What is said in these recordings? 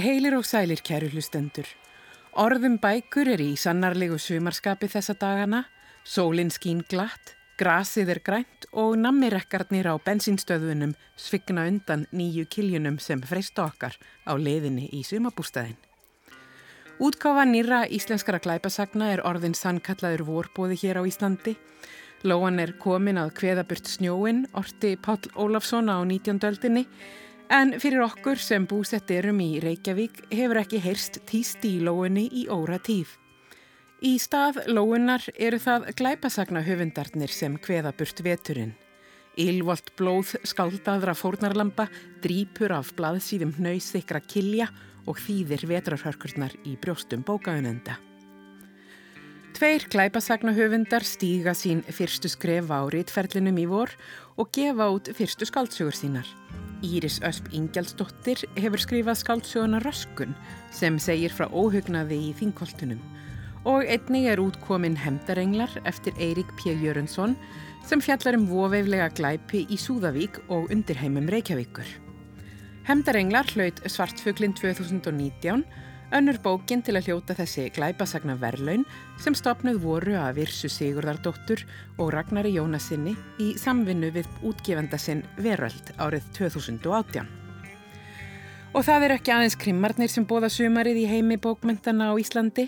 Heilir og sælir, kæru hlustendur. Orðum bækur er í sannarlegu sumarskapi þessa dagana, sólinn skín glatt, grasið er grænt og nammirekkarnir á bensinstöðunum svigna undan nýju kiljunum sem freysta okkar á leiðinni í sumabústæðin. Útkáfa nýra íslenskara glæpasagna er orðin sannkallaður vorbóði hér á Íslandi. Lóan er komin að kveðaburt snjóin, orti Pál Ólafsson á 19. öldinni, En fyrir okkur sem búsett erum í Reykjavík hefur ekki heyrst týst í lóunni í óra tíð. Í stað lóunnar eru það glæpasagna höfundarnir sem kveða burt veturinn. Ylvolt blóð skáldaðra fórnarlampa, drípur af blaðsýðum hnaussikra kilja og þýðir vetrarhörkurnar í brjóstum bókaunenda. Tveir glæpasagna höfundar stíga sín fyrstu skref á rítferlinum í vor og gefa út fyrstu skáltsugur sínar. Íris Ösp Ingjaldsdóttir hefur skrifað skáldsjóna Röskun sem segir frá óhugnaði í þingkoltunum og einnig er útkomin Hemdarenglar eftir Eirik P. Jörundsson sem fjallar um voveiflega glæpi í Súðavík og undirheimum Reykjavíkur. Hemdarenglar hlaut Svartfuglin 2019 Önnur bókin til að hljóta þessi glæpasagna verlaun sem stopnuð voru að Virsu Sigurðardóttur og Ragnari Jónasinni í samvinnu við útgefenda sinn Veröld árið 2018. Og það er ekki aðeins krimmarnir sem bóða sumarið í heimi bókmyndana á Íslandi.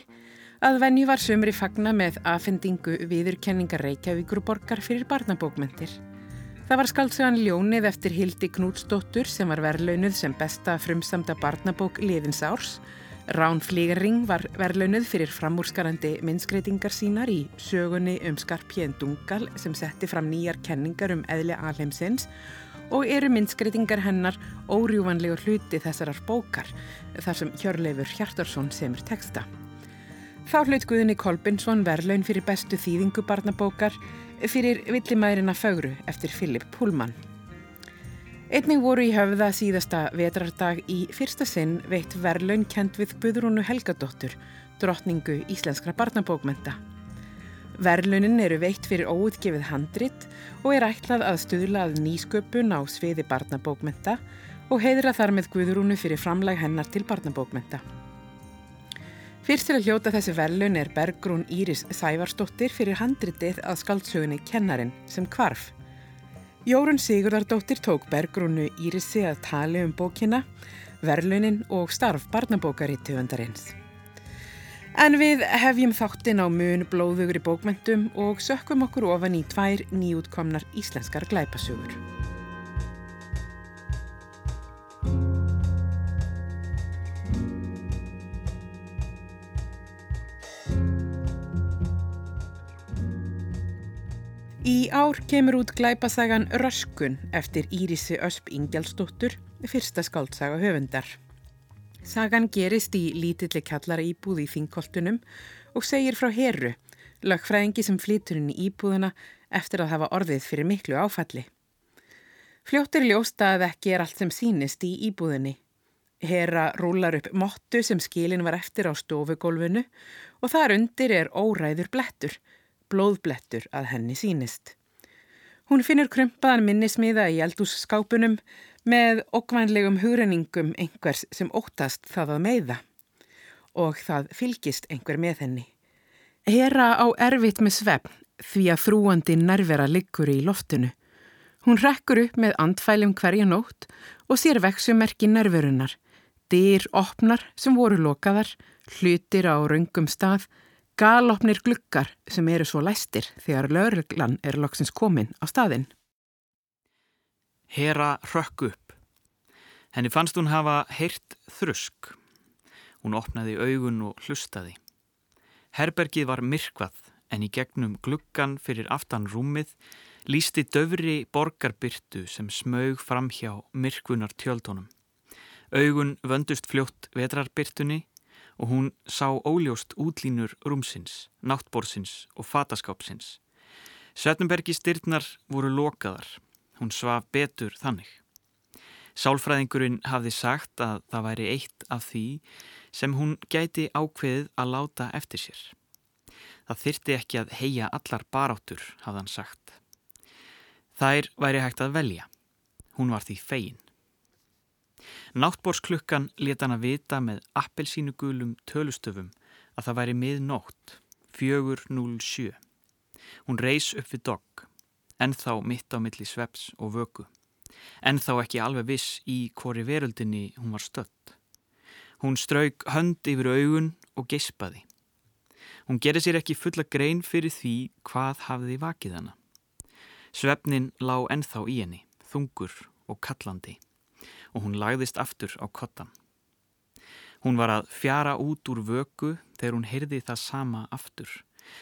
Að venju var sumri fagna með aðfendingu viðurkenningar Reykjavíkurborgar fyrir barnabókmyndir. Það var skaldsagan Ljónið eftir Hildi Knútsdóttur sem var verlaunuð sem besta frumsamda barnabók liðins árs Rán Flígerring var verlaunuð fyrir framúrskarandi minnskreitingar sínar í sögunni um Skarpjén Dungal sem setti fram nýjar kenningar um eðli alheimsins og eru minnskreitingar hennar órjúvanlegur hluti þessarar bókar þar sem Hjörleifur Hjartarsson semur texta. Þá hlaut Guðni Kolbinsson verlaun fyrir bestu þýðingu barnabókar fyrir Villimærina Fögru eftir Filip Pullmann. Einning voru í höfða síðasta vetrardag í fyrsta sinn veitt verlaun kent við Guðrúnu Helgadóttur, drottningu íslenskra barnabókmenta. Verlaunin eru veitt fyrir óutgefið handrit og er ætlað að stuðlað nýsköpun á sviði barnabókmenta og heiðra þar með Guðrúnu fyrir framlag hennar til barnabókmenta. Fyrst til að hljóta þessi verlaun er Bergrún Íris Sævarsdóttir fyrir handritið að skaldsögunni Kennarin sem kvarf. Jórun Sigurðardóttir tók Bergrúnu Írisi að tali um bókina, verlunin og starf barnabókar í töfundarins. En við hefjum þáttinn á mun blóðugur í bókmentum og sökkum okkur ofan í tvær nýjútkomnar íslenskar glæpasugur. Í ár kemur út glæpasagan Röskun eftir Írisi Ösp Ingjaldsdóttur, fyrsta skáldsaga höfundar. Sagan gerist í lítilli kallara íbúð í þingkoltunum og segir frá herru, lögfræðingi sem flytur inn í íbúðuna eftir að hafa orðið fyrir miklu áfalli. Fljóttir ljósta að ekki er allt sem sínist í íbúðinni. Herra rúlar upp mottu sem skilin var eftir á stofugólfinu og þar undir er óræður blettur, blóðblettur að henni sínist. Hún finnur krumpaðan minnismiða í eldússkápunum með okkvænlegum hugreningum einhvers sem óttast það að meiða og það fylgist einhver með henni. Hera á erfitt með svefn því að þrúandi nærvera liggur í loftinu. Hún rekkur upp með andfælum hverja nótt og sér veksumerki nærverunar. Dyr opnar sem voru lokaðar, hlutir á raungum stað, galopnir glukkar sem eru svo læstir þegar lögreglan er loksins komin á staðinn. Hera rökk upp. Henni fannst hún hafa heyrt þrusk. Hún opnaði augun og hlustaði. Herbergið var myrkvað en í gegnum gluggan fyrir aftan rúmið lísti döfri borgarbyrtu sem smög fram hjá myrkvunar tjöldónum. Augun vöndust fljótt vetrarbyrtunni og hún sá óljóst útlínur rúmsins, náttbórsins og fataskápsins. Svetenbergi styrnar voru lokaðar. Hún svaf betur þannig. Sálfræðingurinn hafði sagt að það væri eitt af því sem hún gæti ákveðið að láta eftir sér. Það þyrti ekki að heia allar baráttur, hafði hann sagt. Þær væri hægt að velja. Hún var því fegin. Náttbórsklukkan leta hann að vita með appelsínugulum tölustöfum að það væri miðnótt, 4.07. Hún reys upp við dogg, ennþá mitt á milli sveps og vöku, ennþá ekki alveg viss í hvori veröldinni hún var stött. Hún strauk hönd yfir augun og geispaði. Hún gerði sér ekki fulla grein fyrir því hvað hafði vakið hana. Svefnin lá ennþá í henni, þungur og kallandi og hún lagðist aftur á kottan. Hún var að fjara út úr vöku þegar hún heyrði það sama aftur,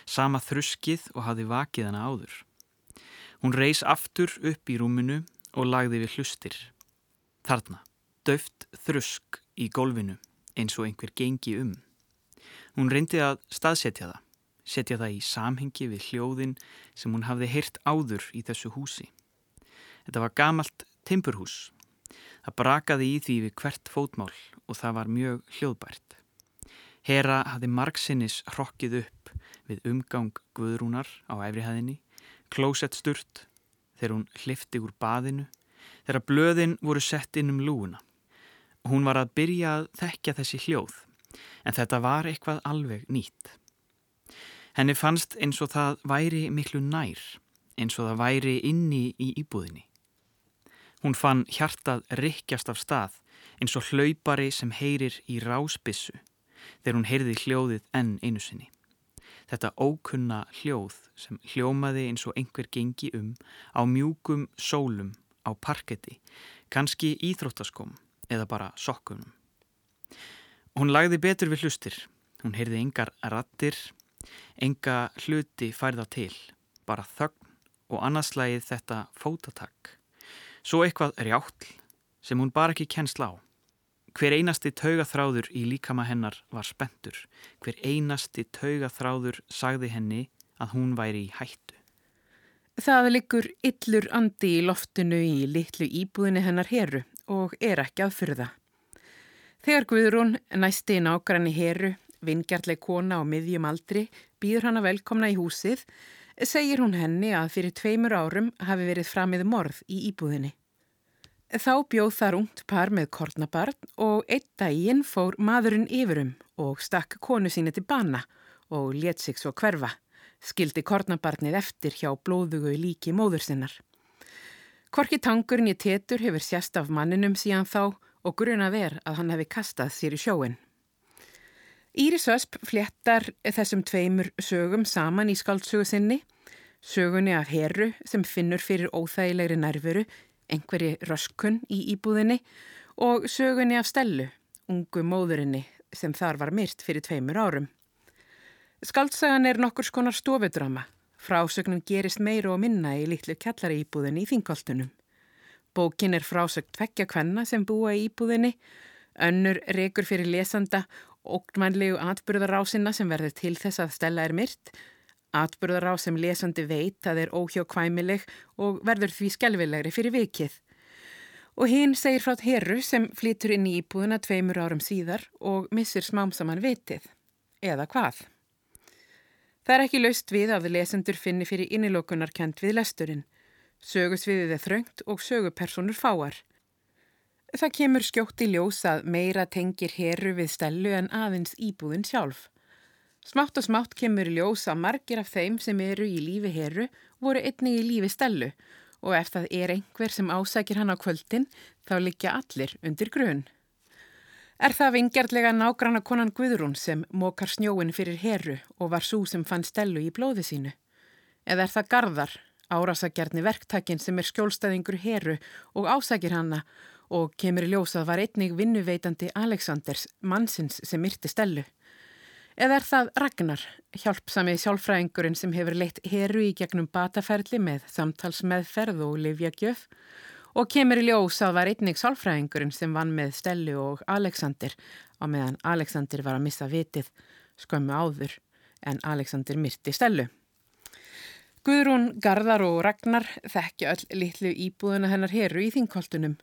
sama þruskið og hafði vakið hana áður. Hún reys aftur upp í rúminu og lagði við hlustir. Þarna, döft þrusk í gólfinu eins og einhver gengi um. Hún reyndi að staðsetja það, setja það í samhengi við hljóðin sem hún hafði heyrt áður í þessu húsi. Þetta var gamalt timpurhús. Það brakaði í því við hvert fótmál og það var mjög hljóðbært. Hera hafði margsinnis hrokkið upp við umgang guðrúnar á efrihæðinni, klósett sturt þegar hún hlifti úr baðinu, þegar blöðin voru sett inn um lúuna. Hún var að byrja að þekkja þessi hljóð, en þetta var eitthvað alveg nýtt. Henni fannst eins og það væri miklu nær, eins og það væri inni í íbúðinni. Hún fann hjartað rikkjast af stað eins og hlaupari sem heyrir í rásbissu þegar hún heyrði hljóðið enn einu sinni. Þetta ókunna hljóð sem hljómaði eins og einhver gengi um á mjúkum sólum á parketti, kannski íþróttaskom eða bara sokkunum. Hún lagði betur við hlustir. Hún heyrði engar rattir, enga hluti færða til, bara þögn og annarslægið þetta fótatakk. Svo eitthvað rjáttl sem hún bara ekki kennsla á. Hver einasti taugaþráður í líkama hennar var spentur. Hver einasti taugaþráður sagði henni að hún væri í hættu. Það liggur yllur andi í loftinu í litlu íbúðinu hennar heru og er ekki að fyrða. Þegar Guðrún næsti nágranni heru, vingjartleg kona á miðjum aldri, býður hana velkomna í húsið, segir hún henni að fyrir tveimur árum hafi verið framið morð í íbúðinni. Þá bjóð þar ungt par með kornabarn og einn daginn fór maðurinn yfirum og stakk konu síni til bana og let sig svo hverfa, skildi kornabarnið eftir hjá blóðugu líki móður sinnar. Korki tangurinn í tétur hefur sérst af manninum síðan þá og gruna ver að hann hefði kastað sér í sjóin. Íris Ösp fléttar þessum tveimur sögum saman í skaldsögu sinni, sögunni af herru sem finnur fyrir óþægilegri nærveru einhverji röskun í íbúðinni og sögunni af Stellu, ungu móðurinni sem þar var myrt fyrir tveimur árum. Skaldsagan er nokkur skonar stofudrama. Frásögnum gerist meira og minna í litlu kjallari íbúðinni í þingoltunum. Bókin er frásögn tveggja kvenna sem búa í íbúðinni, önnur rekur fyrir lesanda, ógnmænlegu atbyrðarásina sem verður til þess að Stella er myrt, Atburðar á sem lesandi veit að er óhjókvæmileg og verður því skelvilegri fyrir vikið. Og hinn segir frá herru sem flytur inn í íbúðuna tveimur árum síðar og missir smámsaman vitið. Eða hvað? Það er ekki laust við að lesendur finni fyrir innilokunarkent við lesturinn. Sögusviðið er þröngt og sögupersonur fáar. Það kemur skjótt í ljós að meira tengir herru við stelu en aðeins íbúðin sjálf. Smátt og smátt kemur í ljós að margir af þeim sem eru í lífi heru voru einnig í lífi stelu og ef það er einhver sem ásækir hann á kvöldin þá liggja allir undir grun. Er það vingjartlega nágranna konan Guðrún sem mókar snjóin fyrir heru og var svo sem fann stelu í blóði sínu? Eða er það Garðar, árásagjarni verktakinn sem er skjólstæðingur heru og ásækir hanna og kemur í ljós að var einnig vinnuveitandi Aleksanders, mannsins sem myrti stelu? Eða er það Ragnar, hjálpsamið sjálfræðingurinn sem hefur leitt heru í gegnum bataferli með samtalsmeðferð og livjagjöf og kemur í ljós að var einnig sjálfræðingurinn sem vann með Stellu og Alexander á meðan Alexander var að missa vitið skömmu áður en Alexander myrti Stellu. Guðrún, Garðar og Ragnar þekkja öll litlu íbúðuna hennar heru í þingkoltunum.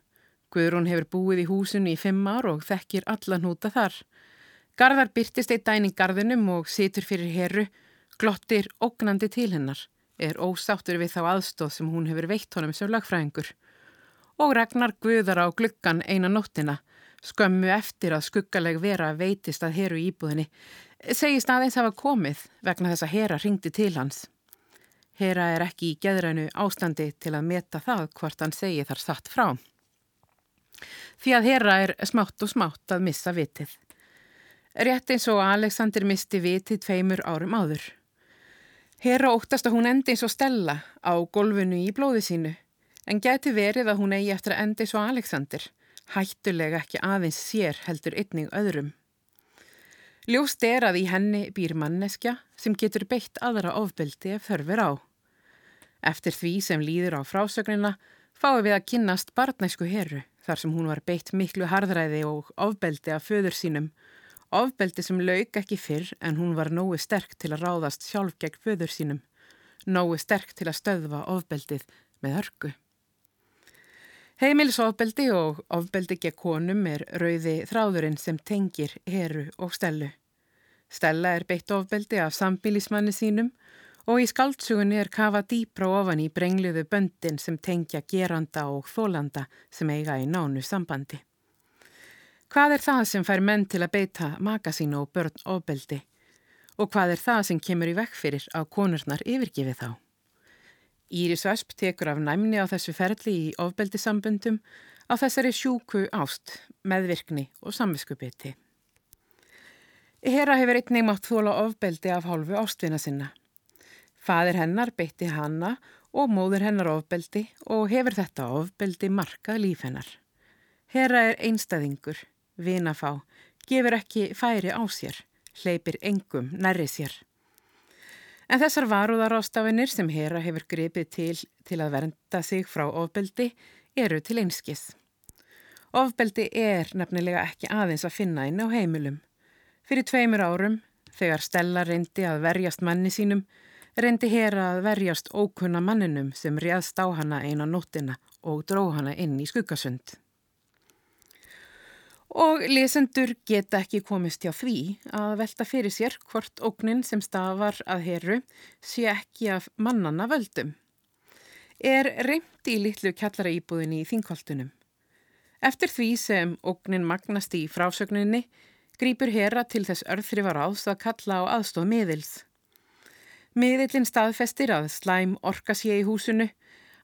Guðrún hefur búið í húsinu í fimm ár og þekkir allan húta þar. Garðar byrtist eitt dæning garðinum og situr fyrir herru, glottir ógnandi til hennar, er ósáttur við þá aðstóð sem hún hefur veitt honum sem lagfræðingur. og Ragnar guðar á gluggan eina nóttina, skömmu eftir að skuggaleg vera veitist að heru íbúðinni, segist aðeins hafa komið vegna þess að hera ringdi til hans. Hera er ekki í geðrænu ástandi til að meta það hvort hann segi þar satt frá. Því að Hera er smátt og smátt að missa vitið. Rétt eins og Alexander misti vitið tveimur árum áður. Hera óttast að hún endi eins og Stella á golfinu í blóði sínu, en geti verið að hún eigi eftir að endi eins og Alexander, hættulega ekki aðeins sér heldur ytning öðrum. Ljóst er að í henni býr manneskja sem getur beitt aðra ofbeldi ef þörfur á. Eftir því sem líður á frásögnina fáum við að kynnast barnæsku herru þar sem hún var beitt miklu harðræði og ofbeldi af föður sínum, ofbeldi sem lauk ekki fyrr en hún var nógu sterk til að ráðast sjálf gegn föður sínum, nógu sterk til að stöðva ofbeldið með hörku. Heimilisofbeldi og ofbeldi gegn konum er rauði þráðurinn sem tengir heru og stelu. Stella er beitt ofbeldi af sambílismanni sínum og í skaldsugunni er kafa dýpra ofan í brengluðu böndin sem tengja geranda og þólanda sem eiga í nánu sambandi. Hvað er það sem fær menn til að beita magasínu og börn ofbeldi? Og hvað er það sem kemur í vekk fyrir að konurnar yfirgifið þá? Íris Ösp tekur af næmni á þessu ferli í ofbeldisambundum á þessari sjúku ást, meðvirkni og samviskupiti. Hera hefur einnig mátt þóla ofbeldi af hálfu ástvinna sinna. Fadir hennar beitti hanna og móður hennar ofbeldi og hefur þetta ofbeldi markað líf hennar. Hera er einstæðingur, vinafá, gefur ekki færi á sér, hleypir engum nærri sér. En þessar varúðarástafinir sem Hera hefur gripið til til að vernda sig frá ofbeldi eru til einskis. Ofbeldi er nefnilega ekki aðeins að finna inn á heimilum. Fyrir tveimur árum, þegar Stella reyndi að verjast manni sínum, reyndi Hera að verjast ókunna manninum sem réðst á hana eina nóttina og dró hana inn í skuggasund. Og lesendur geta ekki komist hjá því að velta fyrir sér hvort óknin sem stafar að Heru sé ekki af mannana völdum. Er reyndi í litlu kjallara íbúðinni í þingkoltunum. Eftir því sem óknin magnast í frásögninni, grýpur Hera til þess örþrifar áðs að kalla á aðstóð miðils. Miðillin staðfestir að slæm orka sé í húsinu,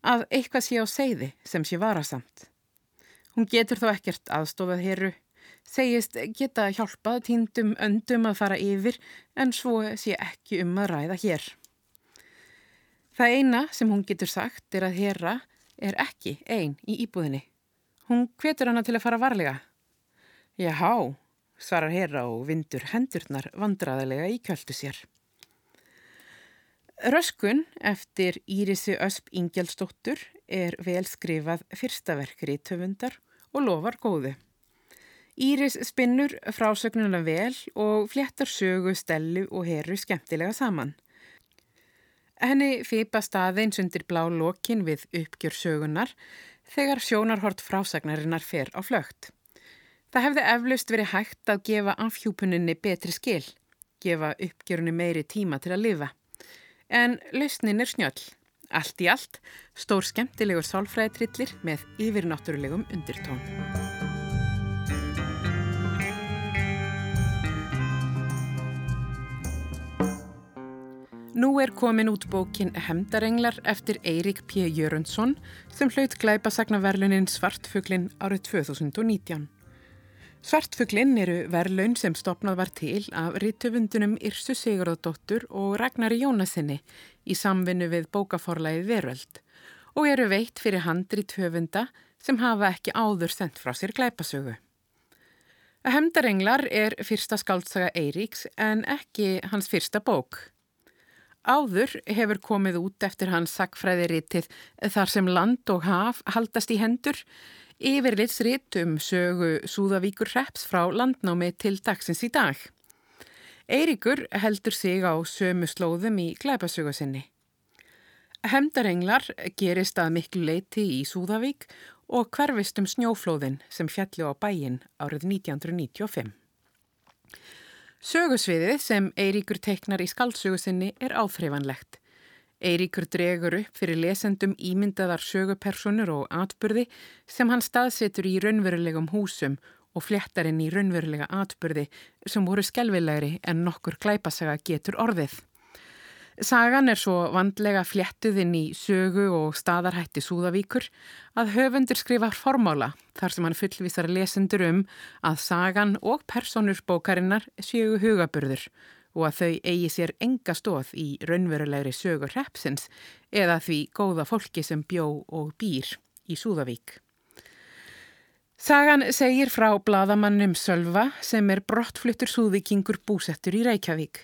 að eitthvað sé á seiði sem sé varasamt. Hún getur þó ekkert aðstofað herru, segist geta hjálpað tíndum öndum að fara yfir en svo sé ekki um að ræða hér. Það eina sem hún getur sagt er að herra er ekki einn í íbúðinni. Hún hvetur hana til að fara varlega. Jáhá, svarar herra og vindur hendurnar vandraðilega í kjöldu sér. Röskun eftir Írisi Ösp Ingjálsdóttur er vel skrifað fyrstaverkri töfundar og lofar góðu. Íris spinnur frásögnuna vel og fléttar sögu, stellu og heru skemmtilega saman. Henni fýpa staðeins undir blá lokin við uppgjör sögunar þegar sjónarhort frásagnarinnar fer á flögt. Það hefði eflaust verið hægt að gefa afhjúpuninni betri skil, gefa uppgjörunni meiri tíma til að lifa. En lausnin er snjöll. Allt í allt, stór skemmtilegur sálfræðitrillir með yfirnáttúrulegum undirtón. Nú er komin út bókin Hemdarenglar eftir Eirik P. Jörundsson sem hlaut glæpasagnaverlunin Svartfuglin árið 2019. Svartfuglinn eru verlaun sem stopnað var til af rítöfundunum Irsu Sigurðardóttur og Ragnari Jónasinni í samvinnu við bókaforlæði Veröld og eru veitt fyrir handri töfunda sem hafa ekki áður sendt frá sér glæpasögu. Hemdarenglar er fyrsta skaldsaga Eiríks en ekki hans fyrsta bók. Áður hefur komið út eftir hans sakfræðiritið þar sem land og haf haldast í hendur yfirlitsrit um sögu Súðavíkur reps frá landnámi til dagsins í dag. Eiríkur heldur sig á sömu slóðum í glæpasögu sinni. Hemdarenglar gerist að miklu leiti í Súðavík og hverfist um snjóflóðin sem fjalli á bæin árið 1995. Sögusviðið sem Eiríkur teiknar í skaldsögu sinni er áþreifanlegt. Eiríkur dregur upp fyrir lesendum ímyndaðar sögupersonur og atbyrði sem hann staðsetur í raunverulegum húsum og fléttar inn í raunverulega atbyrði sem voru skelvilegri en nokkur glæpasaga getur orðið. Sagan er svo vandlega fléttuð inn í sögu og staðarhætti Súðavíkur að höfundur skrifar formála þar sem hann fullvisar lesendur um að sagan og personur bókarinnar séu hugaburður og að þau eigi sér enga stóð í raunverulegri sögur repsins eða því góða fólki sem bjó og býr í Súðavík. Sagan segir frá bladamannum Sölva sem er brottfluttur súðvikingur búsettur í Reykjavík.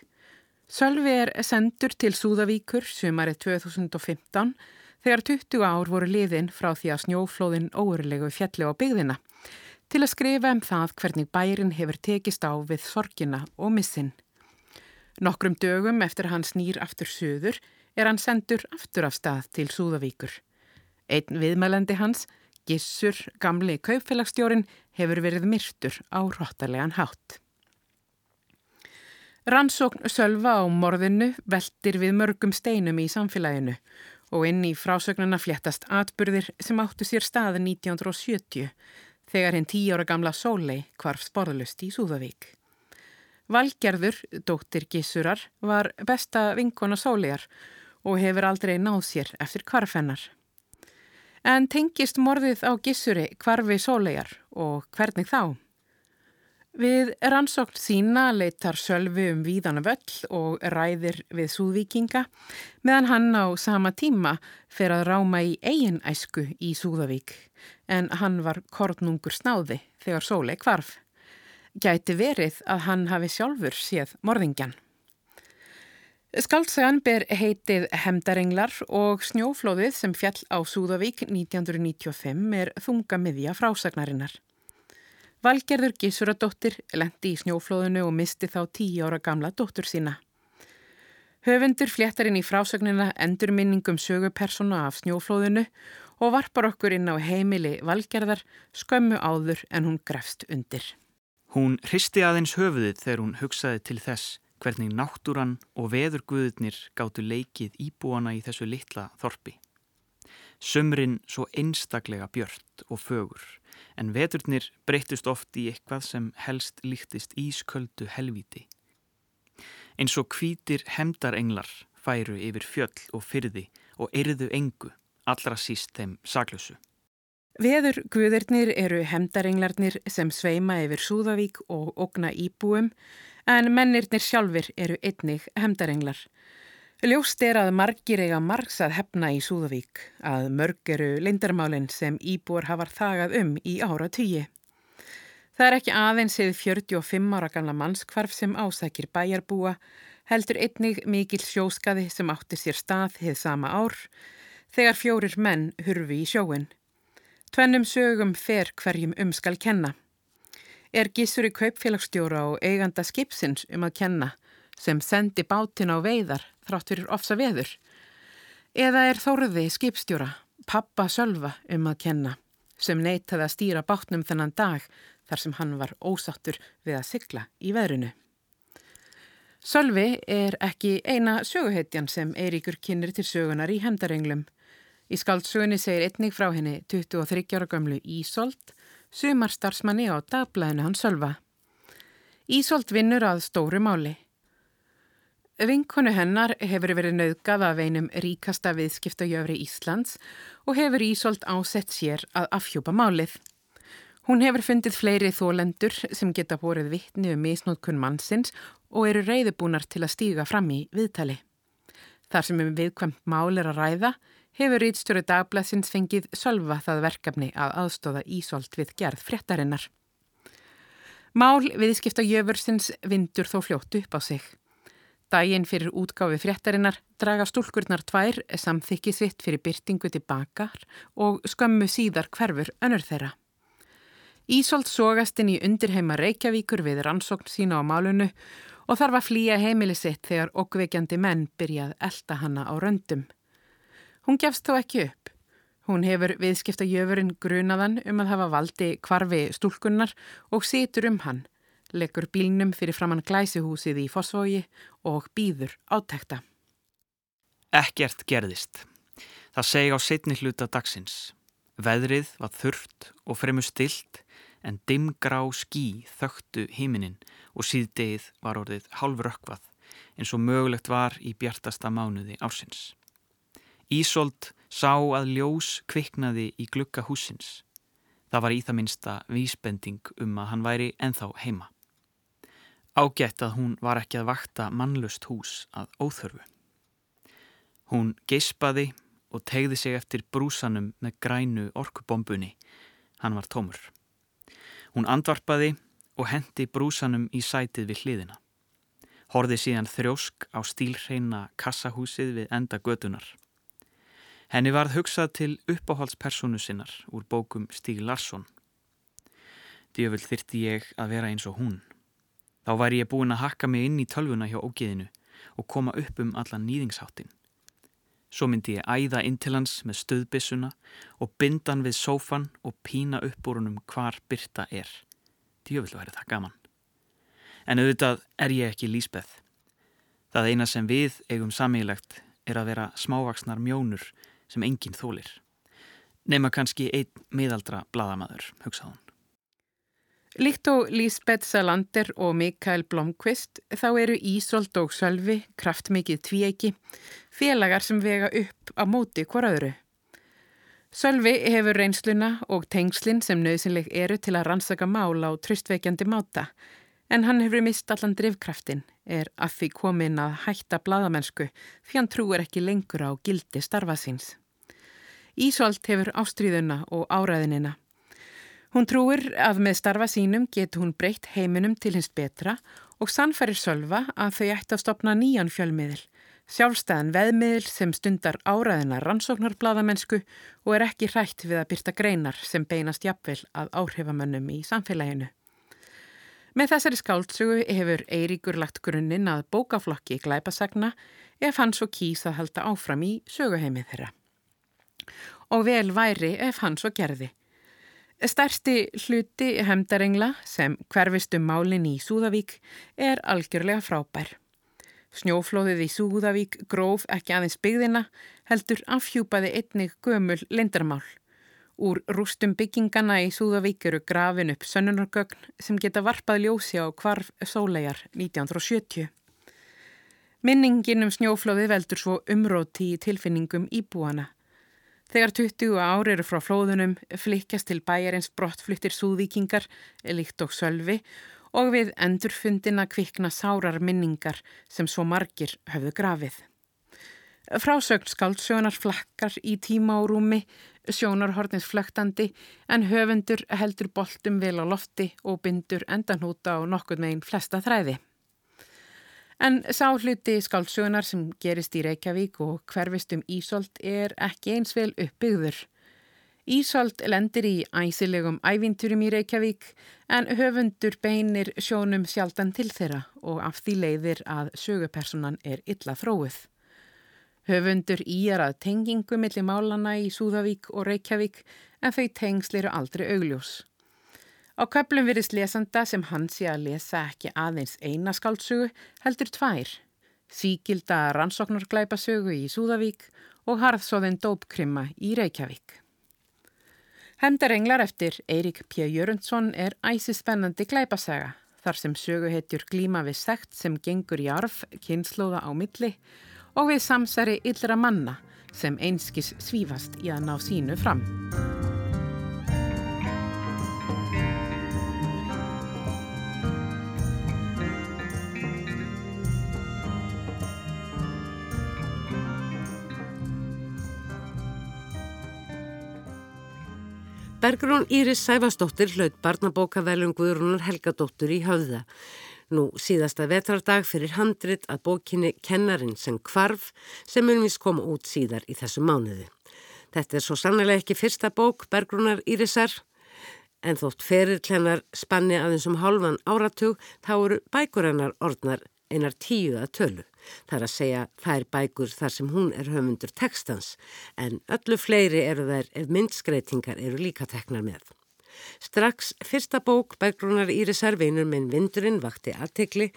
Sölvi er sendur til Súðavíkur sumarið 2015 þegar 20 ár voru liðin frá því að snjóflóðin óurlegu fjalli á byggðina til að skrifa um það hvernig bærin hefur tekist á við sorgina og missin. Nokkrum dögum eftir hans nýr aftur söður er hann sendur aftur af stað til Súðavíkur. Einn viðmælandi hans, Gissur, gamli kaupfélagsstjórin, hefur verið myrtur á róttalegan hátt. Rannsókn Sölva á morðinu veldir við mörgum steinum í samfélaginu og inn í frásögnuna fléttast atbyrðir sem áttu sér staði 1970 þegar hinn tí ára gamla Sólei kvarf sporðlust í Súðavík. Valgerður, dóttir Gissurar, var besta vinkona sólegar og hefur aldrei náð sér eftir kvarfennar. En tengist morðið á Gissuri kvarfi sólegar og hvernig þá? Við rannsókn sína leitar Sölvi um víðana völl og ræðir við Súðvíkinga meðan hann á sama tíma fer að ráma í eigin æsku í Súðavík en hann var kornungur snáði þegar sóle kvarf. Gæti verið að hann hafi sjálfur séð morðingjan. Skaldsagan ber heitið Hemdarenglar og snjóflóðið sem fjall á Súðavík 1995 er þunga miðja frásagnarinnar. Valgerður Gísuradóttir lendi í snjóflóðinu og misti þá tíu ára gamla dóttur sína. Höfundur fléttar inn í frásagnina endurminningum sögupersona af snjóflóðinu og varpar okkur inn á heimili Valgerðar skömmu áður en hún grefst undir. Hún hristi aðeins höfuðið þegar hún hugsaði til þess hvernig náttúran og veðurguðurnir gáttu leikið íbúana í þessu litla þorpi. Sömrin svo einstaklega björt og fögur en veðurnir breytist oft í eitthvað sem helst líktist ísköldu helvíti. Eins og kvítir hemdarenglar færu yfir fjöll og fyrði og erðu engu, allra síst þeim saklösu. Veður guðirnir eru hemdarenglarnir sem sveima yfir Súðavík og okna íbúum en mennirnir sjálfur eru einnig hemdarenglar. Ljóst er að margir eiga margs að hefna í Súðavík, að mörg eru lindarmálinn sem íbúar hafar þagað um í ára tugi. Það er ekki aðeinsið 45 ára gamla mannskvarf sem ásækir bæjarbúa, heldur einnig mikil sjóskaði sem átti sér stað hið sama ár, þegar fjórir menn hurfi í sjóin. Tvennum sögum fer hverjum um skal kenna. Er gísur í kaupfélagsstjóra og eiganda skipsins um að kenna sem sendi bátin á veiðar þrátt fyrir ofsa veður? Eða er þóruði skipstjóra, pappa Sölva um að kenna sem neytaði að stýra bátnum þennan dag þar sem hann var ósattur við að sykla í veðrunu? Sölvi er ekki eina söguhetjan sem Eiríkur kynir til sögunar í hendarenglum. Í skaldsögunni segir einnig frá henni 23 ára gömlu Ísolt, sumarstarfsmanni á dagblæðinu hans Sölva. Ísolt vinnur að stóru máli. Vinkonu hennar hefur verið nauðgað af einum ríkasta viðskiptajöfri Íslands og hefur Ísolt ásett sér að afhjúpa málið. Hún hefur fundið fleiri þólendur sem geta borið vittni um misnótkun mannsins og eru reyðubúnar til að stíga fram í viðtali. Þar sem um viðkvæmt mál er að ræða, hefur Rítstjóri dagblæsins fengið sölva það verkefni að aðstóða Ísolt við gerð fréttarinnar. Mál viðskipta jöfursins vindur þó fljótt upp á sig. Dægin fyrir útgáfi fréttarinnar draga stúlkurnar tvær samþykki sitt fyrir byrtingu til bakar og skömmu síðar hverfur önnur þeirra. Ísolt sógast inn í undirheima Reykjavíkur við rannsókn sína á málunu og þarf að flýja heimili sitt þegar okkveikjandi menn byrjað elda hanna á röndum. Hún gefst þó ekki upp. Hún hefur viðskipta jöfurinn grunaðan um að hafa valdi kvarfi stúlkunnar og situr um hann, leggur bílnum fyrir framann glæsihúsið í Fossvogi og býður átækta. Ekkert gerðist. Það segi á setni hluta dagsins. Veðrið var þurft og fremur stilt en dimgrá skí þögtu híminin og síðdegið var orðið hálfrökkvað eins og mögulegt var í bjartasta mánuði ársins. Ísolt sá að ljós kviknaði í glukka húsins. Það var í það minsta vísbending um að hann væri enþá heima. Ágætt að hún var ekki að vakta mannlust hús að óþörfu. Hún geispaði og tegði sig eftir brúsanum með grænu orkubombunni. Hann var tómur. Hún andvarpaði og hendi brúsanum í sætið við hliðina. Horði síðan þrjósk á stílreina kassahúsið við enda gödunar. Henni varð hugsað til uppáhaldspersonu sinnar úr bókum Stíg Larsson. Djöful þyrti ég að vera eins og hún. Þá væri ég búin að hakka mig inn í tölvuna hjá ógeðinu og koma upp um allan nýðingsháttin. Svo myndi ég æða inn til hans með stöðbissuna og bindan við sófan og pína upp úr honum hvar byrta er. Djöfull væri það gaman. En auðvitað er ég ekki lísbeð. Það eina sem við eigum samílegt er að vera smávaksnar mjónur sem enginn þólir. Nefna kannski einn miðaldra bladamadur, hugsaðun. Líkt og Lísbeth Salander og Mikael Blomqvist þá eru Ísolt og Sölvi kraftmikið tvíegi, félagar sem vega upp á móti hvoraðuru. Sölvi hefur reynsluna og tengslinn sem nöðsynleg eru til að rannsaka mál á tröstveikjandi máta, en hann hefur mist allan drivkraftin, er að því komin að hætta bladamennsku því hann trúir ekki lengur á gildi starfa síns. Ísolt hefur ástríðuna og áræðinina. Hún trúir að með starfa sínum getur hún breytt heiminum til hins betra og sannferir Sölva að þau ætti að stopna nýjan fjölmiðil, sjálfstæðan veðmiðil sem stundar áræðina rannsóknarbladamennsku og er ekki hrætt við að byrta greinar sem beinast jafnvel að áhrifamönnum í samfélaginu. Með þessari skáltsugu hefur Eiríkur lagt grunninn að bókaflokki glæpasagna ef hann svo kýs að halda áfram í söguheimið þeirra. Og vel væri ef hann svo gerði. Stærsti hluti hemdarengla sem hverfist um málinn í Súðavík er algjörlega frábær. Snjóflóðið í Súðavík gróf ekki aðeins byggðina, heldur afhjúpaði einnig gömul lindarmál. Úr rústum byggingana í Súðavík eru grafin upp sönnunargögn sem geta varpað ljósi á kvarf sólegar 1970. Minningin um snjóflóðið veldur svo umróti í tilfinningum íbúana. Þegar 20 ár eru frá flóðunum flikjast til bæjarins brottfluttir súðvíkingar, líkt og sölvi og við endurfundina kvikna sárar minningar sem svo margir höfðu grafið. Frásögn skáldsögunar flakkar í tíma og rúmi, sjónarhornins flöktandi en höfundur heldur boltum vel á lofti og bindur endanhúta á nokkur meginn flesta þræði. En sá hluti skálsugunar sem gerist í Reykjavík og hverfist um Ísolt er ekki eins vel uppbyggður. Ísolt lendir í æsilegum ævinturum í Reykjavík en höfundur beinir sjónum sjaldan til þeirra og af því leiðir að sögupersonan er illa þróið. Höfundur íjar að tengingu millir málana í Súðavík og Reykjavík en þau tengsl eru aldrei augljós. Á köplum virðist lesanda sem hans sé að lesa ekki aðeins eina skáldsögu heldur tvær. Síkilda rannsóknarglæpasögu í Súðavík og harðsóðin dópkrymma í Reykjavík. Hemdarenglar eftir Eirik P. Jörundsson er æsispennandi glæpasaga þar sem söguhetjur glíma við sekt sem gengur í arf, kynnslóða á milli og við samsari yllra manna sem einskis svífast í að ná sínu fram. Bergrún Íris Sæfastóttir hlaut barnabókavelun Guðrúnar Helgadóttur í höfða. Nú síðasta vetrardag fyrir handrit að bókinni Kennarin sem kvarf sem munvis koma út síðar í þessu mánuði. Þetta er svo sannlega ekki fyrsta bók Bergrúnar Írisar en þótt ferir klennar spanni aðeins um hálfan áratug þá eru bækurinnar orðnar einar tíu að tölu. Það er að segja þær bækur þar sem hún er höfundur textans en öllu fleiri eru þær ef myndskreitingar eru líka teknar með. Strax fyrsta bók bækrunar Írisar vinur minn Vindurinn vakti aðtekli.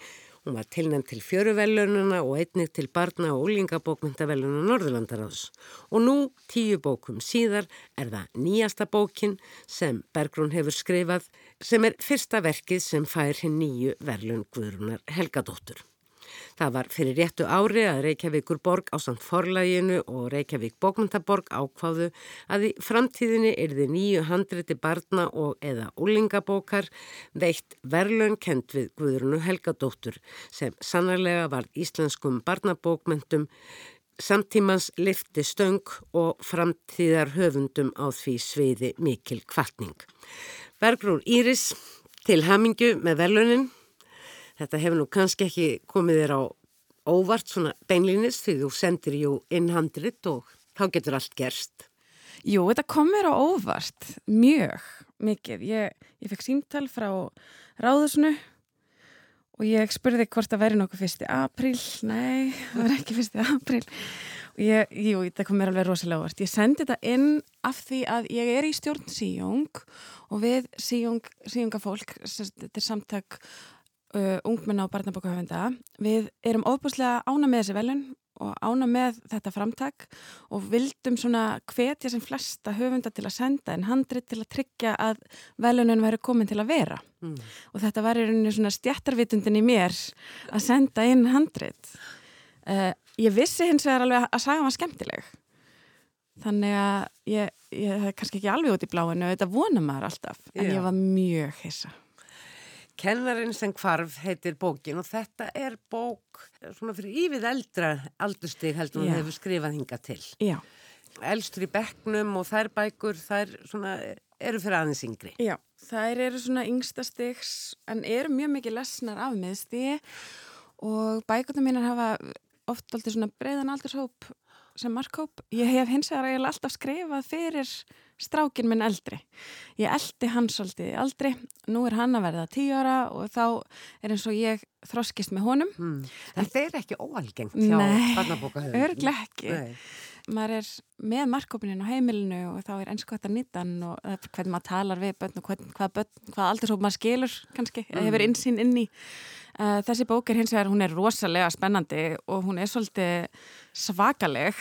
Hún var tilnæmt til fjöruvellununa og einnig til barna- og úlingabókmyndavelluna Norðurlandaráðs. Og nú, tíu bókum síðar, er það nýjasta bókin sem Bergrún hefur skrifað sem er fyrsta verkið sem fær hinn nýju verlun Guðrunar Helgadóttur. Það var fyrir réttu ári að Reykjavíkur borg á samt forlæginu og Reykjavík bókmyndaborg ákváðu að í framtíðinni erði nýju handriti barna og eða úlingabókar veitt verlaun kent við Guðrunu Helgadóttur sem sannarlega var íslenskum barnabókmyndum samtímans lifti stöng og framtíðar höfundum á því sviði mikil kvartning. Bergrún Íris til hamingu með verlaunin Þetta hefur nú kannski ekki komið þér á óvart svona beinlinis því þú sendir jú innhandrit og þá getur allt gerst. Jú, þetta kom mér á óvart, mjög mikið. Ég, ég fekk símtal frá ráðusnu og ég spurði hvort það væri nokkuð fyrsti apríl. Nei, það var ekki fyrsti apríl. Og ég, jú, þetta kom mér alveg rosalega óvart. Ég sendi þetta inn af því að ég er í stjórn síjung og við síjung, síjungafólk, þetta er samtak uh, ungmenna og barnabókahöfunda. Við erum óbúslega ána með þessi velun og ána með þetta framtak og vildum svona hvetja sem flesta höfunda til að senda en handrit til að tryggja að velunum væri komin til að vera. Mm. Og þetta var í rauninu svona stjættarvitundin í mér að senda inn handrit. Uh, ég vissi hins vegar alveg að saga var skemmtileg. Þannig að ég, ég hef kannski ekki alveg út í bláinu, þetta vonar maður alltaf, en Já. ég var mjög hissa. Kennarinn sem kvarf heitir bókin og þetta er bók svona fyrir yfir eldra aldurstig heldur hún hefur skrifað hinga til. Já. Elstur í bekknum og þær bækur þær svona, eru fyrir aðeins yngri. Já, þær eru svona yngsta stigs en eru mjög mikið lesnar af miðstíði og bækurna mínar hafa oft alltaf svona breiðan aldurshóp sem markhóp. Ég hef hins vegar eiginlega alltaf skrifað fyrir strákin minn eldri. Ég eldi hans svolítið aldri, nú er hann að verða tíu ára og þá er eins og ég þroskist með honum. Mm. En það er ekki óalgengt hjá barnabókahöfum? Nei, örglega ekki. Nei. Maður er með markkópinin á heimilinu og þá er eins gott að nýta hann og hvernig maður talar við börn og hvern, hvað, börn, hvað aldursóp maður skilur kannski, mm. hefur insýn inn í. Uh, þessi bók er hins vegar, hún er rosalega spennandi og hún er svolítið svakaleg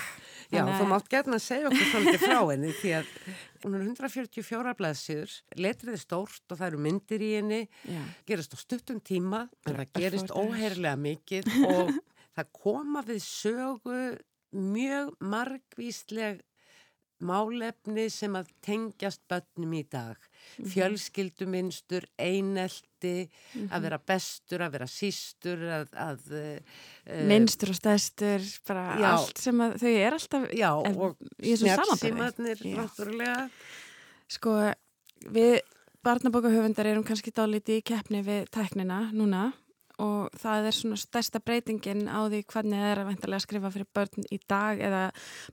Já, þú mátt gerna að segja okkur svolítið frá henni því að hún er 144 blæðsíður, letriði stórt og það eru myndir í henni, Já. gerast á stuttum tíma, en það gerist óheirlega mikið og það koma við sögu mjög margvísleg málefni sem að tengjast börnum í dag. Mm -hmm. Fjölskylduminstur, einelti, mm -hmm. að vera bestur, að vera sístur, að... að uh, Minstur og stæstur, bara já, allt sem að þau er alltaf já, og snjálfsímatnir, náttúrulega. Sko, við barnabókahöfundar erum kannski dálítið í keppni við tæknina núna og það er svona stærsta breytingin á því hvernig það er að veintilega skrifa fyrir börn í dag eða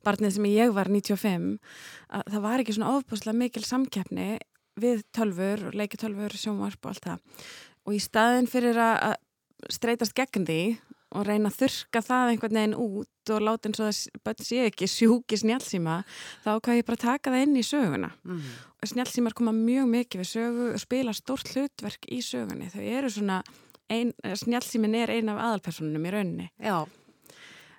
barnið sem ég var 95 að það var ekki svona ofbúslega mikil samkeppni við tölfur, leikitölfur, sjónvarp og allt það og í staðin fyrir að streytast gegn því og reyna að þurka það einhvern veginn út og láta eins og það börn sé ekki sjúki snjálfsíma þá kann ég bara taka það inn í söguna mm. snjálfsímar koma mjög mikið við sögu og spila stórt hlutverk í sögunni þau eru svona ein, eh, snjálfsýmin er ein af aðalpersonunum í rauninni. Já.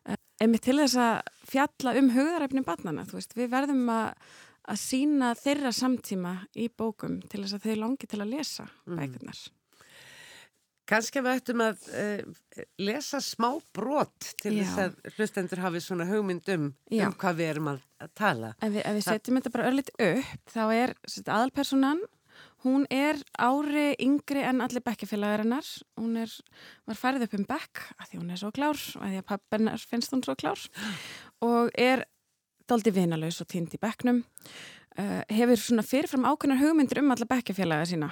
Eh, einmitt til þess að fjalla um hugðarefni barnana, þú veist, við verðum að, að sína þeirra samtíma í bókum til þess að þau langi til að lesa mm. bækurnar. Kanski við ættum að uh, lesa smá brot til Já. þess að hlustendur hafi svona hugmynd um, um hvað við erum að, að tala. Ef við, ef við setjum þetta bara örlit upp, þá er aðalpersonan Hún er ári yngri en allir bekkefélagarinnar. Hún er, var færið upp um bekk að því hún er svo klár og að því að pappennar finnst hún svo klár og er daldi vinalauðs og týnd í bekknum. Uh, hefur svona fyrirfram ákveðnar hugmyndir um alla bekkefélaga sína.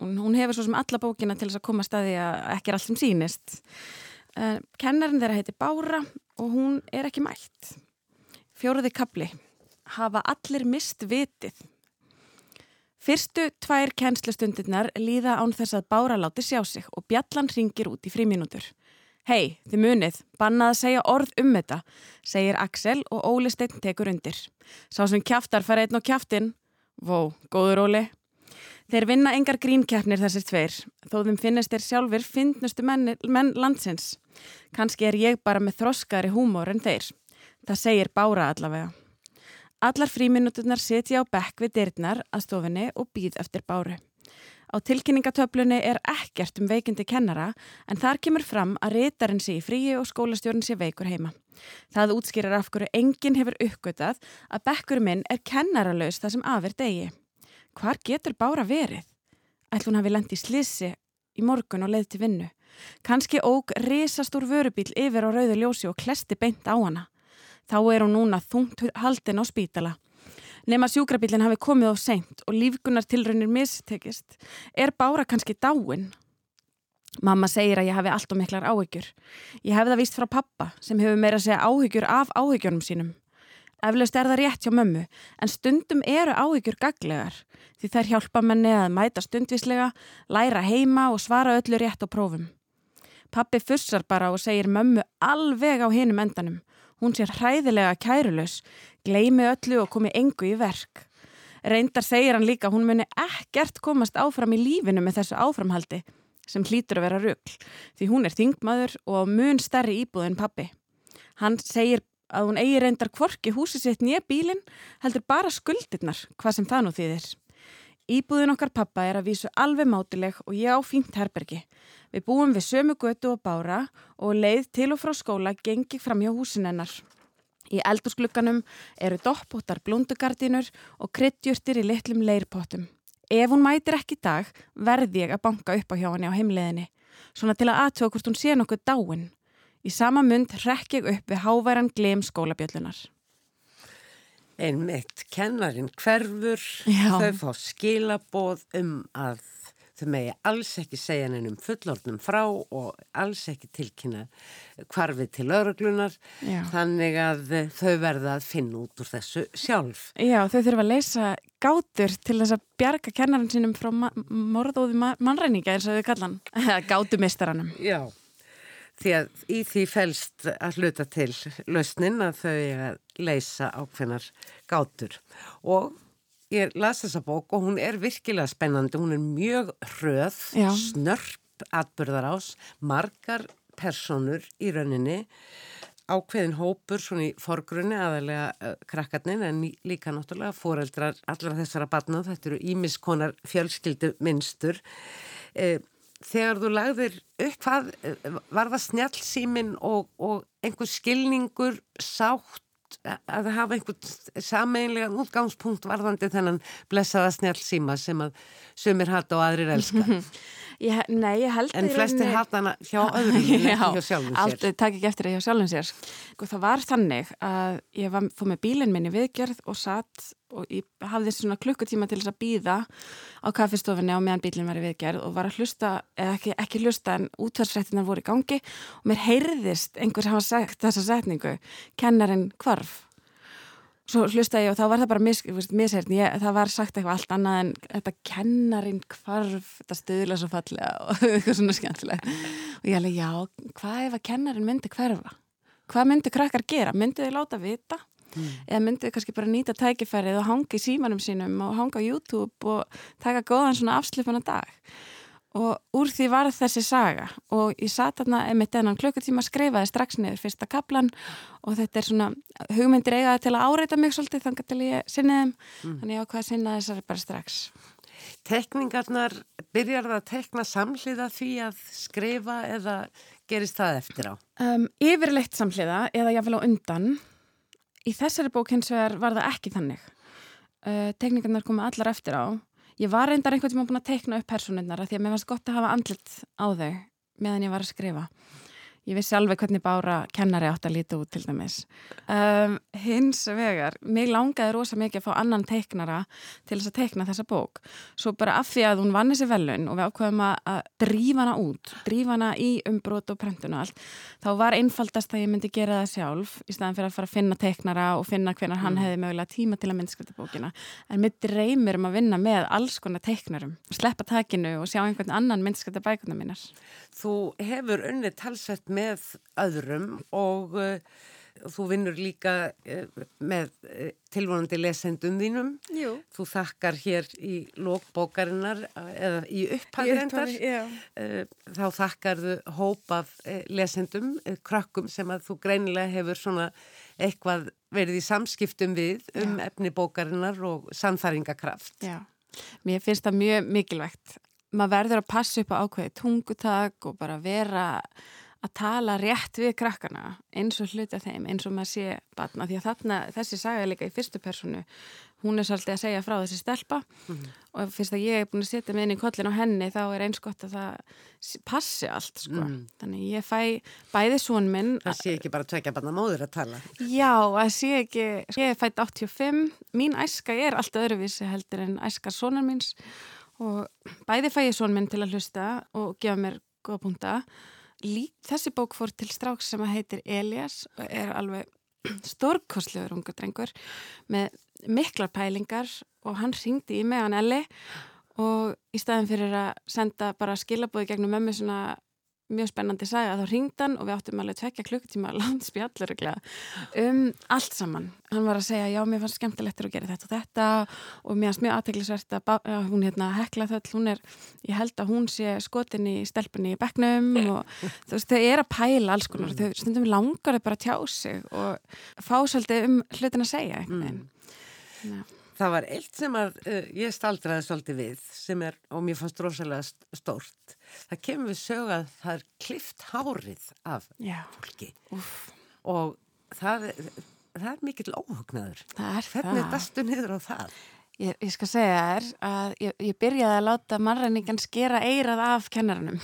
Hún, hún hefur svo sem alla bókina til þess að koma staði að ekki er allt sem sínist. Uh, kennarinn þeirra heiti Bára og hún er ekki mætt. Fjóruði kapli. Hafa allir mist vitið Fyrstu tvær kennslustundirnar líða án þess að Bára láti sjá sig og Bjallan ringir út í fríminútur. Hei, þið munið, bannað að segja orð um þetta, segir Axel og Óli Steinn tekur undir. Sá sem kjaftar fara einn á kjaftin. Vó, góður Óli. Þeir vinna engar grínkeppnir þessir tveir, þó þeim finnist þeir sjálfur finnnustu menn, menn landsins. Kanski er ég bara með þroskari húmór en þeir. Það segir Bára allavega. Allar fríminuturnar setja á bekk við dyrnar að stofinni og býð eftir Báru. Á tilkynningatöflunni er ekkert um veikindi kennara en þar kemur fram að reytarinn sé í fríi og skólastjórn sé veikur heima. Það útskýrar af hverju enginn hefur uppgötað að bekkur minn er kennaralaus það sem afir degi. Hvar getur Bára verið? Ætlum hún hafi lendi í slissi í morgun og leið til vinnu. Kanski óg risastór vörubíl yfir á rauðu ljósi og klesti beint á hana. Þá er hún núna þungt haldin á spítala. Nefn að sjúkrabílinn hafi komið á seint og lífgunartilraunir mistekist. Er Bára kannski dáin? Mamma segir að ég hafi allt og miklar áhyggjur. Ég hef það vist frá pappa sem hefur meira að segja áhyggjur af áhyggjörnum sínum. Eflaust er það rétt hjá mömmu en stundum eru áhyggjur gaglegar því þær hjálpa menni að mæta stundvislega, læra heima og svara öllu rétt á prófum. Pappi fussar bara og segir mömmu alveg á hinum endanum. Hún sé hræðilega kærulös, gleimi öllu og komi engu í verk. Reyndar segir hann líka hún muni ekkert komast áfram í lífinu með þessu áframhaldi sem hlýtur að vera rugg því hún er þingmaður og mun stærri íbúð en pappi. Hann segir að hún eigi reyndar kvorki húsi sitt nýja bílinn heldur bara skuldirnar hvað sem það nú þýðir. Íbúðin okkar pappa er að vísu alveg mátileg og ég á fínt herbergi. Við búum við sömu götu og bára og leið til og frá skóla gengi fram hjá húsinennar. Í eldursklukanum eru doppóttar blúndugardinur og kryddjurtir í litlum leirpottum. Ef hún mætir ekki í dag verði ég að banka upp á hjá henni á heimleðinni, svona til að aðtöða hvort hún sé nokkuð dáin. Í sama mund rekk ég upp við háværan gleim skólabjöllunar. Einmitt, kennarin hverfur, Já. þau fá skilaboð um að þau megi alls ekki segja henni um fullornum frá og alls ekki tilkynna hvarfið til öruglunar, þannig að þau verða að finna út úr þessu sjálf. Já, þau þurfa að leysa gátur til þess að bjarga kennarin sínum frá ma morðóði ma mannræninga eins og þau kallan, eða gátumistaranum. Já, því að í því felst að hluta til lausnin að þau eiga að leysa ákveðnar gátur. Og ég las þessa bók og hún er virkilega spennandi, hún er mjög hröð, Já. snörp atbyrðarás, margar personur í rauninni ákveðin hópur svona í forgrunni aðalega uh, krakkarnir en líka náttúrulega foreldrar allra þessara barna, þetta eru ímiskonar fjölskyldu minnstur eh, þegar þú lagðir upp hvað, var það snjallsímin og, og einhver skilningur sátt að hafa einhvern sameinlegan útgangspunkt varðandi þennan blessaða snjallsíma sem að sumir hata og aðrir elska Ég, nei, ég held en flestir rauninni- hata hana hjá öðrum Já, hjá sjálfum sér Aldrei takk ekki eftir það hjá sjálfum sér. Sko, það var þannig að ég var, fór með bílinn minni viðgerð og satt og ég hafði svona klukkutíma til þess að býða á kaffistofinni á meðan bílinn var í viðgerð og var að hlusta, eða ekki, ekki hlusta en útvarsrættinar voru í gangi og mér heyrðist einhver sem hafa sagt þessa setningu, kennarinn hvarf. Svo hlustaði ég og þá var það bara mis, misheirn, ég, það var sagt eitthvað allt annað en þetta kennarinn hvarf, þetta stuðla svo fallega og eitthvað svona skemmtilega. Og ég alveg, já, hvað ef að kennarinn myndi hverfa? Hvað myndi krakkar gera? Myndi þið láta vita? Eða myndi þið kannski bara nýta tækifærið og hanga í símanum sínum og hanga á YouTube og taka góðan svona afslipana dag? Og úr því var þessi saga og ég satt þarna einmitt enn klukkutíma skrifaði strax niður fyrsta kaplan og þetta er svona hugmyndir eigaði til að áreita mig svolítið þannig til ég sinni þeim þannig að sinna þessari bara strax. Tekningarnar, byrjar það að tekna samhliða því að skrifa eða gerist það eftir á? Um, yfirleitt samhliða eða jáfnvel á undan í þessari bók hins vegar var það ekki þannig. Uh, tekningarnar komu allar eftir á. Ég var reyndar einhvern tíma búin að tekna upp personunnar því að mér varst gott að hafa andlit á þau meðan ég var að skrifa. Ég vissi alveg hvernig bára kennari átt að líta út til dæmis. Um, hins vegar, mig langaði rosa mikið að fá annan teiknara til þess að teikna þessa bók. Svo bara af því að hún vann þessi velun og við ákveðum að, drífa hana út, drífa hana í umbrot og prentun og allt, þá var einfaldast að ég myndi gera það sjálf í staðan fyrir að fara að finna teiknara og finna hvenar hann hefði mögulega tíma til að myndskrita bókina. En mitt dreymir um að vinna með alls konar teiknarum, sleppa takinu og sjá einhvern annan myndskrita bækuna mínar. Með öðrum og uh, þú vinnur líka uh, með uh, tilvonandi lesendum þínum. Jú. Þú þakkar hér í lókbókarinnar eða í upphæðrendar. Þá þakkar þú hóp af lesendum, krökkum sem að þú greinilega hefur svona eitthvað verið í samskiptum við um Já. efni bókarinnar og samþæringakraft. Já, mér finnst það mjög mikilvægt. Maður verður að passa upp á ákveði tungutak og bara vera að tala rétt við krakkana eins og hluta þeim, eins og maður sé batna því að þarna, þessi saga líka í fyrstu personu, hún er svolítið að segja frá þessi stelpa mm -hmm. og fyrst að ég er búin að setja mig inn í kollin á henni þá er eins gott að það passi allt sko, mm. þannig ég fæ bæði svon minn Það sé ekki bara tvekja banna móður að tala Já, það sé ekki, ég er fætt 85 mín æska er allt öðruvísi heldur en æska sonar míns og bæði fæ ég svon minn til að hlusta og gefa mér góða punta Lík, þessi bók fór til stráks sem heitir Elias og er alveg stórkostlegur ungu drengur með miklar pælingar og hann ringdi í mig hann Eli og í staðin fyrir að senda bara skilabóði gegnum mömmu svona mjög spennandi sagði að þá ringd hann og við áttum alveg tvekja klukkutíma landspjallur um allt saman. Hann var að segja já mér fannst skemmtilegt að gera þetta og þetta og mér fannst mjög aðteglisvert að hún hérna hekla þöll, hún er, ég held að hún sé skotin í stelpunni í begnum og þú veist þau er að pæla alls konar, þau stundum langar þau bara að tjá sig og fá svolítið um hlutin að segja. Mm. Það var eitt sem að uh, ég staldraði svolítið við sem er, og mér fannst rosalega stórt. Það kemur við sög að það er klift hárið af Já. fólki Úf. og það, það er mikill óhugnaður. Er. Hvernig dastu niður á það? Ég, ég skal segja þér að ég, ég byrjaði að láta mannræningan skera eirað af kennarannum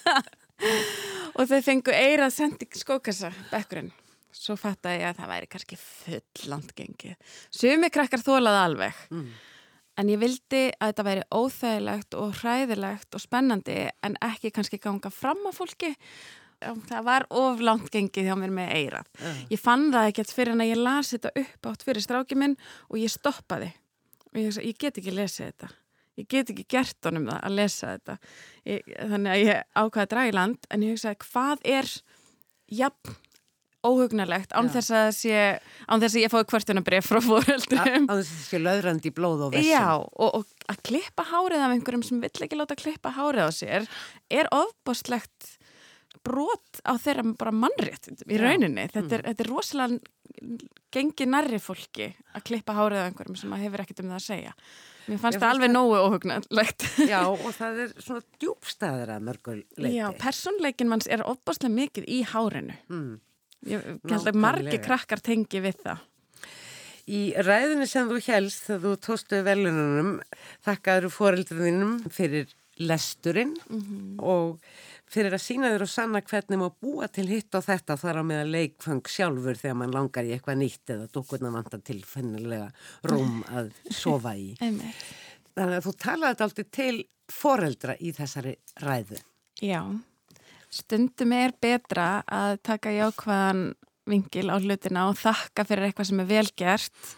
og þau fengu eirað sending skókassa bekkurinn svo fattaði ég að það væri kannski full landgengið. Sumi krakkar þólaði alveg mm. en ég vildi að þetta væri óþægilegt og hræðilegt og spennandi en ekki kannski ganga fram á fólki það var of landgengið hjá mér með eirað. Uh. Ég fann það ekkert fyrir en að ég lasi þetta upp átt fyrir strákið minn og ég stoppaði og ég, ég get ekki lesið þetta ég get ekki gert honum það að lesa þetta ég, þannig að ég ákvaði að draga í land en ég hugsaði hvað er jafn óhugnarlegt án þess að sé án þess að ég fái hvertunabref frá fóreldrum án þess að það sé löðrandi blóð og vessum. Já, og, og að klippa hárið af einhverjum sem vill ekki láta klippa hárið á sér er ofbostlegt brot á þeirra bara mannrétt í rauninni, þetta er, mm. þetta er rosalega gengi nærri fólki að klippa hárið af einhverjum sem hefur ekkert um það að segja. Mér fannst það alveg nógu óhugnarlegt Já, og það er svona djúbstæðir að mörguleiti Já, personleikin manns er ofboslega mikið í hárinu. Mm. Ég held að margi krakkar tengi við það. Í ræðinu sem þú helst þegar þú tóstu velununum þakkaður fóreldrinum fyrir lesturinn mm -hmm. og fyrir að sína þér og sanna hvernig maður búa til hitt og þetta þar á með að leikfang sjálfur þegar mann langar í eitthvað nýtt eða dúkurna vantar til fennilega rúm að sofa í. Þannig að þú talaði alltaf til foreldra í þessari ræðu. Já stundum er betra að taka jákvæðan vingil á hlutina og þakka fyrir eitthvað sem er velgert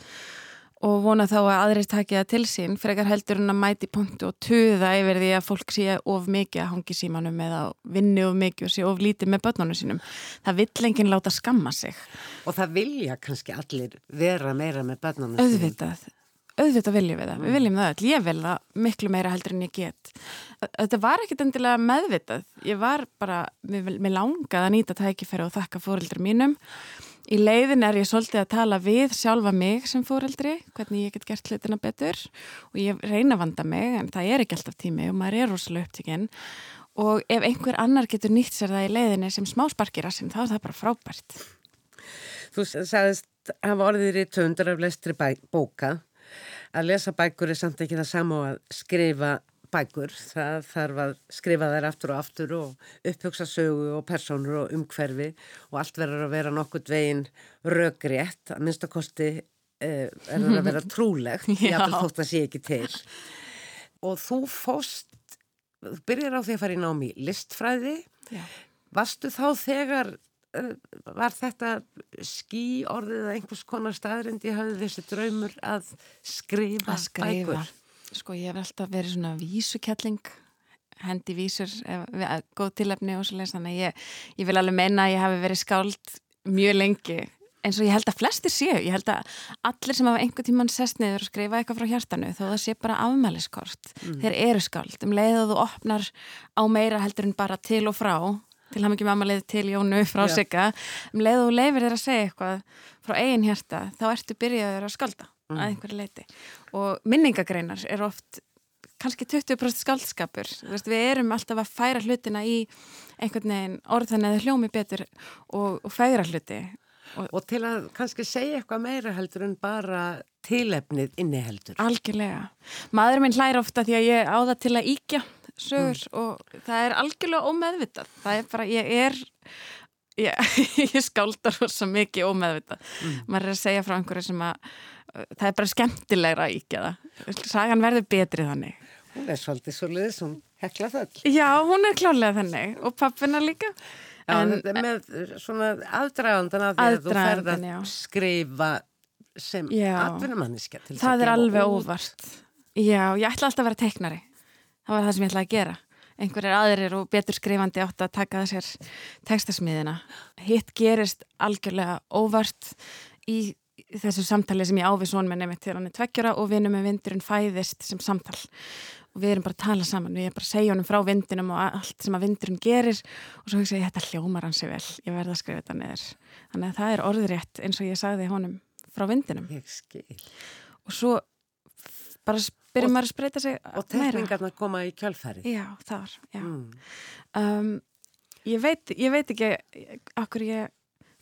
og vona þá að aðrið takja það til sín frekar heldur en að mæti punktu og tuða yfir því að fólk sé of mikið að hangi símanum eða vinni of mikið og sé of lítið með börnunum sínum. Það vill enginn láta skamma sig. Og það vilja kannski allir vera meira með börnunum sínum. Auðvitað auðvitað viljum við það, við mm. viljum það öll, ég vil það miklu meira heldur en ég get. Þetta var ekkit endilega meðvitað. Ég var bara, mér langaði að nýta tækifæri og þakka fóreldur mínum. Í leiðin er ég svolítið að tala við sjálfa mig sem fóreldri hvernig ég get gert hlutina betur. Og ég reyna að vanda mig en það er ekki alltaf tími og maður er rosalega upptíkinn og ef einhver annar getur nýtt sér það í leiðinni sem smá sparkir að sinn þá er það bara frábært. Þú sagðist að lesa bækur er samt ekki það sama og að skrifa bækur. Það þarf að skrifa þær aftur og aftur og upphugsa sögu og personur og umhverfi og allt verður að vera nokkurt veginn röggrétt, að minnstakosti eh, er að vera trúlegt, ég ætla þótt að sé ekki til. Og þú fóst, þú byrjar á því að fara í námi listfræði, Já. varstu þá þegar var þetta skí orðið að einhvers konar staðrendi hafði þessi draumur að skrifa, að skrifa. bækur? Sko ég hef alltaf verið svona vísukelling hendi vísur, góð tilefni og svo leiðis þannig ég, ég vil alveg meina að ég hafi verið skáld mjög lengi eins og ég held að flestir séu, ég held að allir sem hafa einhver tíman sest niður og skrifa eitthvað frá hjartanu þó það sé bara afmæliskort mm. þeir eru skáld, um leið að þú opnar á meira heldur en bara til og frá til ham ekki mamma leið til Jónu frá sigga, um leið þú leifir þér að segja eitthvað frá eigin hjarta þá ertu byrjaður að skálda mm. að einhverju leiti og minningagreinar er oft kannski 20% skaldskapur veist, við erum alltaf að færa hlutina í einhvern veginn orðan eða hljómi betur og, og færa hluti. Og, og til að kannski segja eitthvað meira heldur en bara tilefnið inniheldur. Algjörlega, maður minn hlæra ofta því að ég á það til að íkja sögur mm. og það er algjörlega ómeðvitað það er bara, ég er ég, ég skáldar svo mikið ómeðvitað mm. maður er að segja frá einhverju sem að það er bara skemmtilegra að íkja það sagan verður betri þannig Hún er svolítið svolítið sem hekla þöll. Já, hún er klálega þannig og pappina líka. Já, en, með svona aðdragandan að því að þú ferð að já. skrifa sem atvinnumanniska. Það er alveg óvart. Já, ég ætla alltaf að vera teiknari. Það var það sem ég ætlaði að gera. Einhverjir aðrir og betur skrifandi átt að taka þessar tekstasmiðina. Hitt gerist algjörlega óvart í þessu samtali sem ég ávið svonmenn nefnitt til hann er tveggjara og vinum með vindurinn fæðist sem samtal. Og við erum bara að tala saman, við erum bara að segja honum frá vindinum og allt sem að vindurinn gerir og svo hugsa ég, þetta hljómar hansi vel. Ég verða að skrifa þetta neður þannig að það er orðrétt eins og ég sagði honum frá vindinum. Og svo bara byrjum maður að spreita sig og tekningarna koma í kjálfæri já, þar mm. um, ég, veit, ég veit ekki okkur ég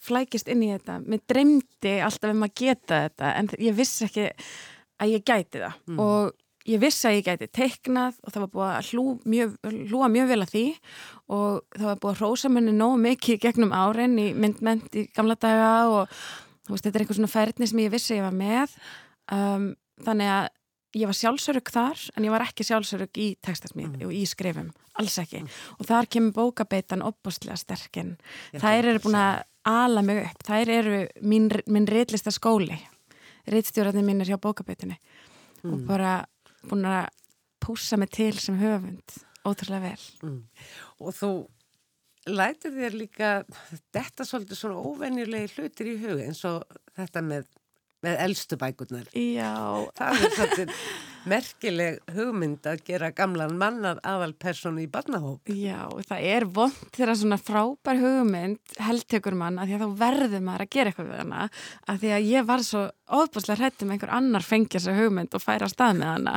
flækist inn í þetta. Mér dreymdi alltaf um að geta þetta en ég vissi ekki að ég gæti það. Mm. og ég vissi að ég gæti teiknað og það var búið að hlú mjög, hlúa mjög vel að því. Og það var búið að rósa menni nóg mikið gegnum árin í myndment í gamla daga og veist, þetta er einhver svona færðni sem ég vissi að ég var með. Um, þannig að ég var sjálfsörug þar en ég var ekki sjálfsörug í textasmíð mm. og í skrifum, alls ekki mm. og þar kemur bókabeitan opbústlega sterkinn þær eru búin að ala mig upp, þær eru mín, minn reitlista skóli reitstjóratni mín er hjá bókabeitinni mm. og bara búin að púsa mig til sem höfund ótrúlega vel mm. og þú lætur þér líka þetta svolítið svona óvenjulegi hlutir í hug eins og þetta með, með eldstu bækurnar. Já. Það er svolítið merkileg hugmynd að gera gamlan mannar aðalpersonu í barnahóp. Já, það er vond þegar svona frábær hugmynd heldtökur mann að því að þá verður maður að gera eitthvað við hana að því að ég var svo óbúslega hrættum einhver annar fengja þessa hugmynd og færa á stað með hana.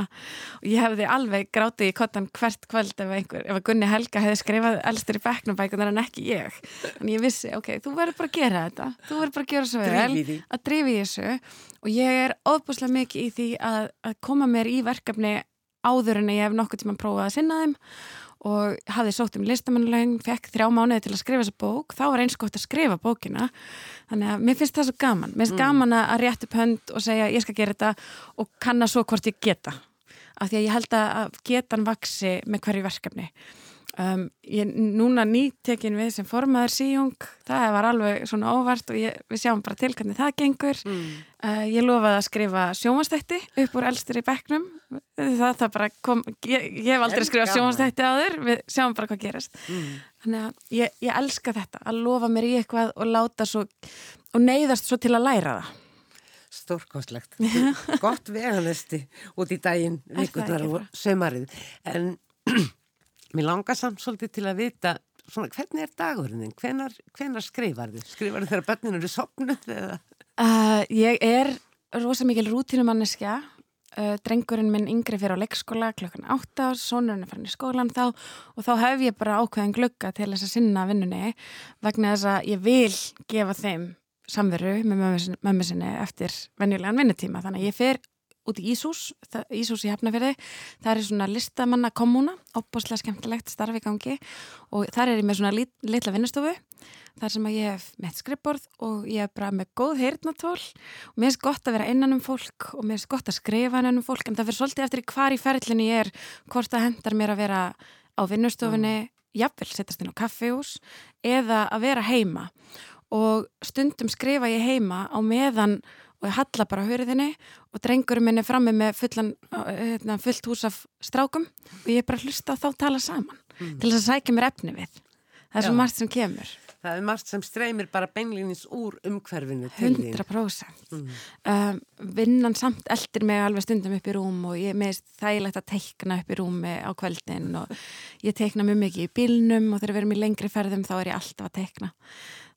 Og ég hefði alveg grátið í kottan hvert kvöld ef einhver, ef að Gunni Helga hefði skrifað elstur í bekknabækunar en ekki ég. Þannig ég vissi, ok, þú verður bara að gera þetta. Þú verður bara að gera svo vel að drifi þessu og ég er óbúslega mikið í því að, að koma mér í verkefni áður en ég hef nokkuð tíma prófað að sinna þeim. Og hafði sótt um listamannulegin, fekk þrjá mánuði til að skrifa þessa bók, þá var eins gott að skrifa bókina, þannig að mér finnst það svo gaman. Mér finnst mm. gaman að rétt upp hönd og segja ég skal gera þetta og kanna svo hvort ég geta. Af því að ég held að getan vaksi með hverju verkefni Um, ég núna nýttekin við sem formaður síjung, það var alveg svona óvart og ég, við sjáum bara til hvernig það gengur. Mm. uh, ég lofaði að skrifa sjómanstætti upp úr elstur í bekknum. Það, það bara kom ég, ég hef aldrei skrifað sjómanstætti á þér við sjáum bara hvað gerast mm. þannig að ég, ég elska þetta, að lofa mér í eitthvað og láta svo og neyðast svo til að læra það. Stórkostlegt. Gott veganesti út í daginn vikurnar og sömarið en Mér langar samt svolítið til að vita svona, hvernig er dagurinn þinn? Hvenar, hvenar skrifar þið? Skrifar þið þegar börninu eru sopnuð? Uh, ég er rosa mikil rútínumanniska. Uh, drengurinn minn yngri fyrir á leikskóla klokkan 8 og sonurinn er farin í skólan þá og þá hef ég bara ákveðin glugga til þess að sinna vinnunni vegna þess að ég vil gefa þeim samveru með mömmu sinni eftir venjulegan vinnutíma þannig að ég fer út í Ísús, Ísús í Hafnafjörði það er svona listamanna kommuna opboslega skemmtilegt starfi gangi. Og þar er ég með svona lit, litla vinnustofu þar sem að ég hef með skrippborð og ég hef bara með góð heyrnatól og mér finnst gott að vera innan um fólk og mér finnst gott að skrifa innan um fólk en það fyrir svolítið eftir hvar í ferlinu ég er hvort það hendar mér að vera á vinnustofunni mm. jafnvel, setjast inn á kaffehús eða að vera heima. Og stundum skrifa ég heima á meðan og ég halla bara hörðinni og drengurum minn er frammi með fullan, hérna, fullt hús af strákum og ég bara hlusta þá tala saman mm. til þess að sækja mér efni við það er Já. svo margt sem kemur Það er margt sem streymir bara beinlýnins úr umhverfinu til þín. 100%. Mm. Um, vinnan samt eldir mig alveg stundum upp í rúm og ég meðist þægilegt að teikna upp í rúmi á kveldin og ég teikna mjög mikið í bílnum og þegar við erum í lengri ferðum þá er ég alltaf að teikna.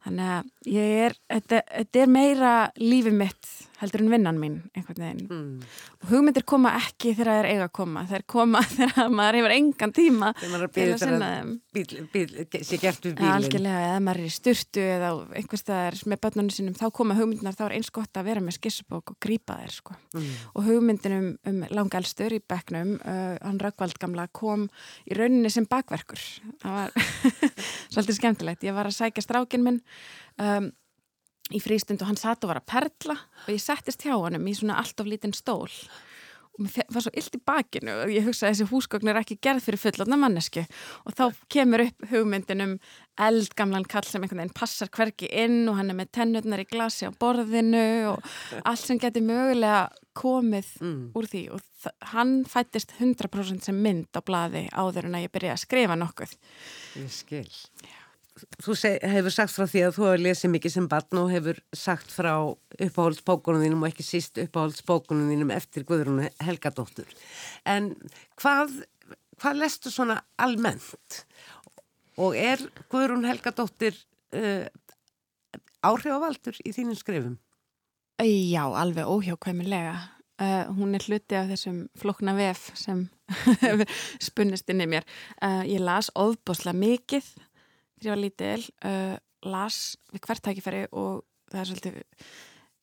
Þannig að ég er, þetta, þetta er meira lífið mitt heldur en vinnan mín einhvern veginn. Mm. Og hugmyndir koma ekki þegar það er eiga að koma. Það er koma þegar maður hefur engan tíma til að sinna þeim. Sé gert við bílinn. Algjörlega, eða maður er í styrtu eða einhverstaðar með börnunum sinum, þá koma hugmyndinar, þá er eins gott að vera með skissubók og grípa þeir sko. Mm. Og hugmyndinum um langalstur í bekknum, uh, hann Rökkvald gamla kom í rauninni sem bakverkur. Það var svolítið skemmtilegt. Ég var að sækja strákin minn um, í frístund og hann satt og var að perla og ég settist hjá hann í svona allt of lítinn stól. Og mér var svo illt í bakinu og ég hugsaði að þessi húsgögn er ekki gerð fyrir fullotna mannesku og þá kemur upp hugmyndin um eldgamlan kall sem einhvern veginn passar hverki inn og hann er með tennutnar í glasi á borðinu og allt sem getur mögulega komið mm. úr því. Og hann fættist 100% sem mynd á bladi áður en að ég byrja að skrifa nokkuð. Ég skil. Já þú seg, hefur sagt frá því að þú hefur lesið mikið sem barn og hefur sagt frá uppáhaldsbókunum þínum og ekki síst uppáhaldsbókunum þínum eftir Guðrún Helgadóttur. En hvað, hvað lestu svona almennt? Og er Guðrún Helgadóttir uh, áhrifavaldur í þínum skrifum? Já, alveg óhjákvæmilega. Uh, hún er hluti af þessum flokna vef sem spunnist inn í mér. Uh, ég las ofbosla mikið þegar ég var lítil uh, las við hvert tækifæri og það er svolítið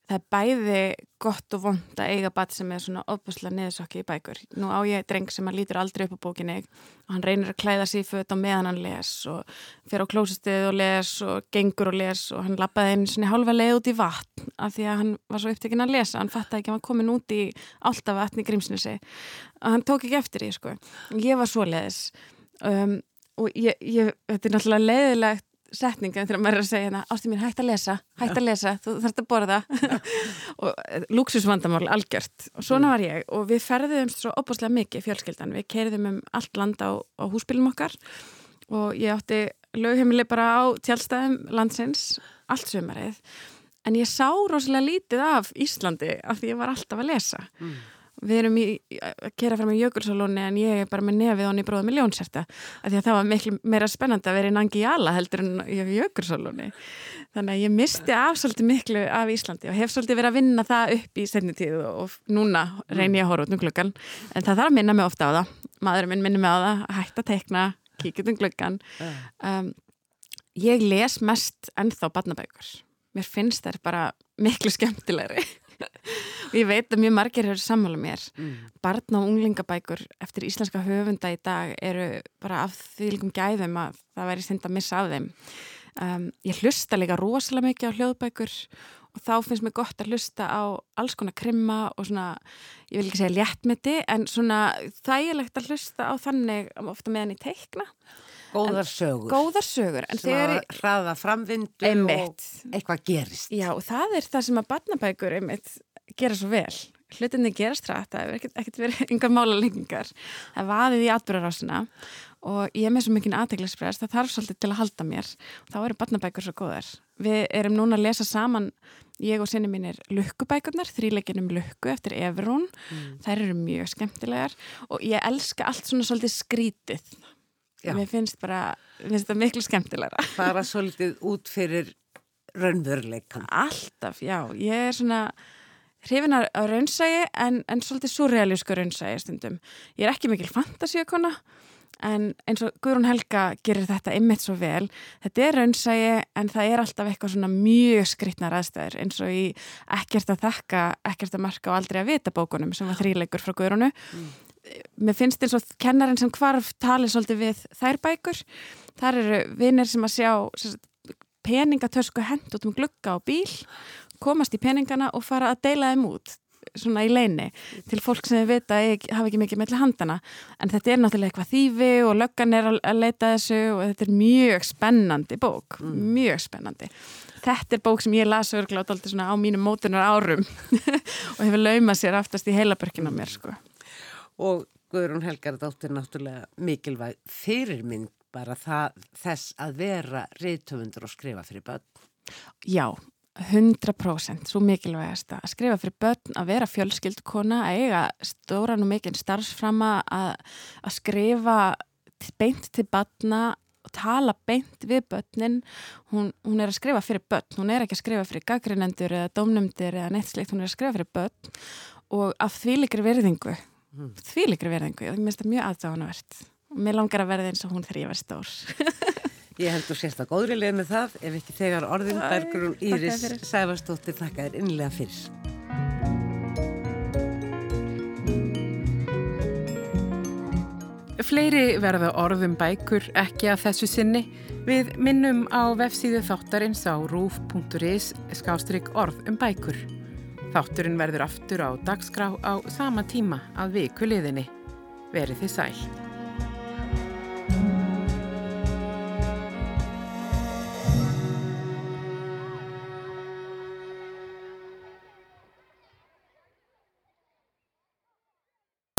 það er bæði gott og vond að eiga bat sem er svona ofbúslega neðsokki í bækur. Nú á ég dreng sem hann lítur aldrei upp á bókinni og hann reynir að klæða sér föt á meðan hann les og fer á klósustið og les og gengur og les og hann lappaði einu svona hálfa leið út í vatn af því að hann var svo upptekinn að lesa hann fattaði ekki að hann komin út í alltaf vatn í grímsnesi og hann tók ekki eftir því sko. Ég var svo leiðis um, og ég, ég, þetta er náttúrulega leiðilegt setninga þegar maður er að segja hérna ástu mín hægt að lesa, hægt að lesa, þú þarfst að borða. Og eh, luxusvandamál algjört. Og svona var ég. Og við ferðum svo opaslega mikið fjölskyldan. Við keirðum um allt land á, á húsbílum okkar. Og ég átti lögheimili bara á tjálstæðum landsins allt sömarið en ég sá rosalega lítið af Íslandi af því ég var alltaf að lesa. Mm við erum í, að kera fram í jökulsalóni en ég er bara með nefið honni bróða með ljónserta af því að það var miklu meira spennandi að vera í Nangi Jala heldur en í jökulsalóni. Þannig að ég misti af svolítið miklu af Íslandi og hef svolítið verið að vinna það upp í setni tíð og núna reynir ég að horfa út um glöggan en það þarf að minna mig ofta á það. Maðurinn minn minnir mig á það, að hætta að tekna kíkja um glöggan um, ég les mest ennþá badnabækur mér finnst þær bara miklu skemmtilegri og ég veit að mjög margir eru sammála mér. Mm. barna og unglingabækur eftir íslenska höfunda í dag eru bara af því líkum gæðum að það væri synd að missa af þeim. Um, ég hlusta líka rosalega mikið á hljóðbækur og þá finnst mér gott að hlusta á alls konar krimma og svona, ég vil ekki segja léttmeti en svona þægilegt að hlusta á þannig ofta meðan ég teikna Góðar sögur. Góðar sögur. Sem að hraða framvindu einmitt. og eitthvað gerist. Já og það er það sem að barnabækur einmitt gera svo vel. Hlutinni gerast rætt, það hefur ekkert, verið yngar mála lengingar. Það vaðið í atbyrjarásina og ég er með svo mikinn aðteglispress, það þarf svolítið til að halda mér. Þá eru barnabækur svo góðar. Við erum núna að lesa saman, ég og sinni mín er lukkubækurnar, þríleikinum lukku eftir Everún. Mm. Þær eru mjög skemmtilegar og ég elska allt svona svolítið skrítið Já. Mér finnst bara, mér finnst þetta miklu skemmtilegra. Bara svolítið út fyrir raunveruleikan. Alltaf, já. Ég er svona hrifin að raunsægi en, en svolítið surrealísku raunsægi stundum. Ég er ekki mikil fantasíakona en eins og Guðrún Helga gerir þetta ymmit svo vel. Þetta er raunsægi en það er alltaf eitthvað svona mjög skrittnar aðstæður eins og í ekkert að þakka, ekkert að marka og aldrei að vita bókunum sem var þríleikur frá Guðrúnu. Mm mér finnst eins og kennarinn sem hvarf talið svolítið við þær bækur. Þar eru vinnir sem að sjá peningatösku hend út um glugga á bíl komast í peningana og fara að deila þeim út svona í leini til fólk sem við vita hafa ekki mikið melli handana en þetta er náttúrulega eitthvað þýfi og löggan er að leita þessu og þetta er mjög spennandi bók mm. mjög spennandi. Þetta er bók sem ég las örglátt alltaf svona á mínum mótunar árum og hefur laumað sér aftast í heilabörkina mér sko og Guðrún Helgaradóttir náttúrulega mikilvæg fyrirmynd bara það, þess að vera reytöfundur og skrifa fyrir börn? Já, 100% svo mikilvægast að skrifa fyrir börn, að vera fjölskyldkona, að eiga stóran og mikinn starfsframa, að, að skrifa beint til barna og tala beint við börnin. Hún, hún er að skrifa fyrir börn hún er ekki að skrifa fyrir gaggrinendur eða domnumdir eða neitt slikt, hún er að skrifa fyrir börn. Og af þvílikri verðingu mm. þvílikri verðingu, ég minnst það mjög aðdáðanavert og mér langar að verða eins og hún þegar ég verð stór Ég held þú sérst að góðri leið með það ef ekki þegar orðin Bergrún Íris Sæfarsdóttir þakka þér innlega fyrir. Fleiri verða orðum bækur ekki að þessu sinni. Við minnum á vefsíðu þáttarins á rúf.is skástrygg orð um bækur. Þátturinn verður aftur á dagskrá á sama tíma að viku liðinni. Verið þið sæl.